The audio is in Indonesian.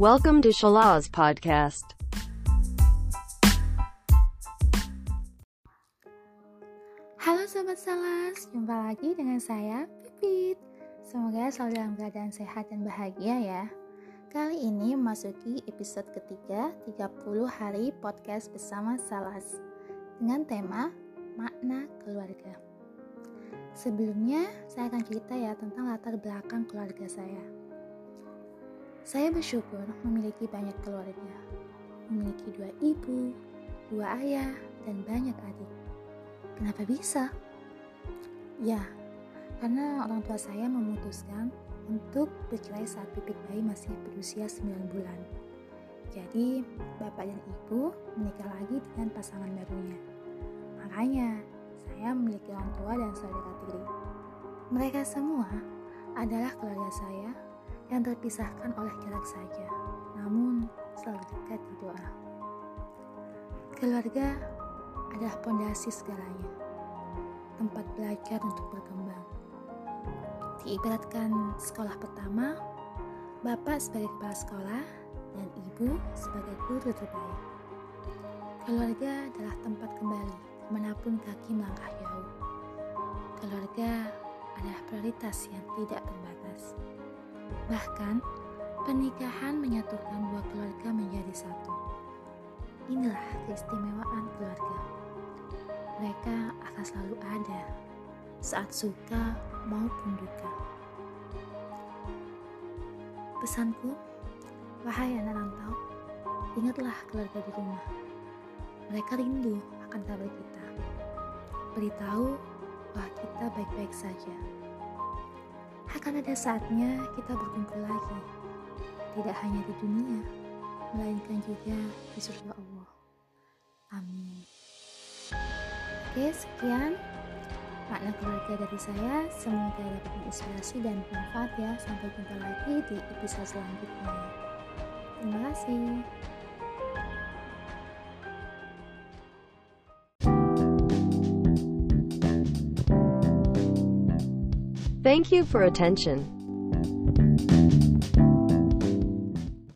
Welcome to Shalaz Podcast. Halo Sobat Salas, jumpa lagi dengan saya, Pipit. Semoga selalu dalam keadaan sehat dan bahagia ya. Kali ini memasuki episode ketiga 30 hari podcast bersama Salas dengan tema makna keluarga. Sebelumnya, saya akan cerita ya tentang latar belakang keluarga saya. Saya bersyukur memiliki banyak keluarga, memiliki dua ibu, dua ayah, dan banyak adik. Kenapa bisa? Ya, karena orang tua saya memutuskan untuk bercerai saat pipit bayi masih berusia 9 bulan. Jadi, bapak dan ibu menikah lagi dengan pasangan barunya. Makanya, saya memiliki orang tua dan saudara tiri. Mereka semua adalah keluarga saya yang terpisahkan oleh jarak saja, namun selalu dekat di doa. Keluarga adalah pondasi segalanya, tempat belajar untuk berkembang. Diibaratkan sekolah pertama, bapak sebagai kepala sekolah dan ibu sebagai guru terbaik. Keluarga adalah tempat kembali ke mana pun kaki melangkah jauh. Keluarga adalah prioritas yang tidak terbatas. Bahkan, pernikahan menyatukan dua keluarga menjadi satu. Inilah keistimewaan keluarga mereka akan selalu ada saat suka maupun duka. Pesanku, wahai anak rantau, ingatlah keluarga di rumah. Mereka rindu akan kabar kita. Beritahu bahwa kita baik-baik saja. Akan ada saatnya kita berkumpul lagi, tidak hanya di dunia, melainkan juga di surga Allah. Amin. Oke, sekian makna keluarga dari saya. Semoga dapat menginspirasi dan bermanfaat ya. Sampai jumpa lagi di episode selanjutnya. Terima kasih. Thank you for attention.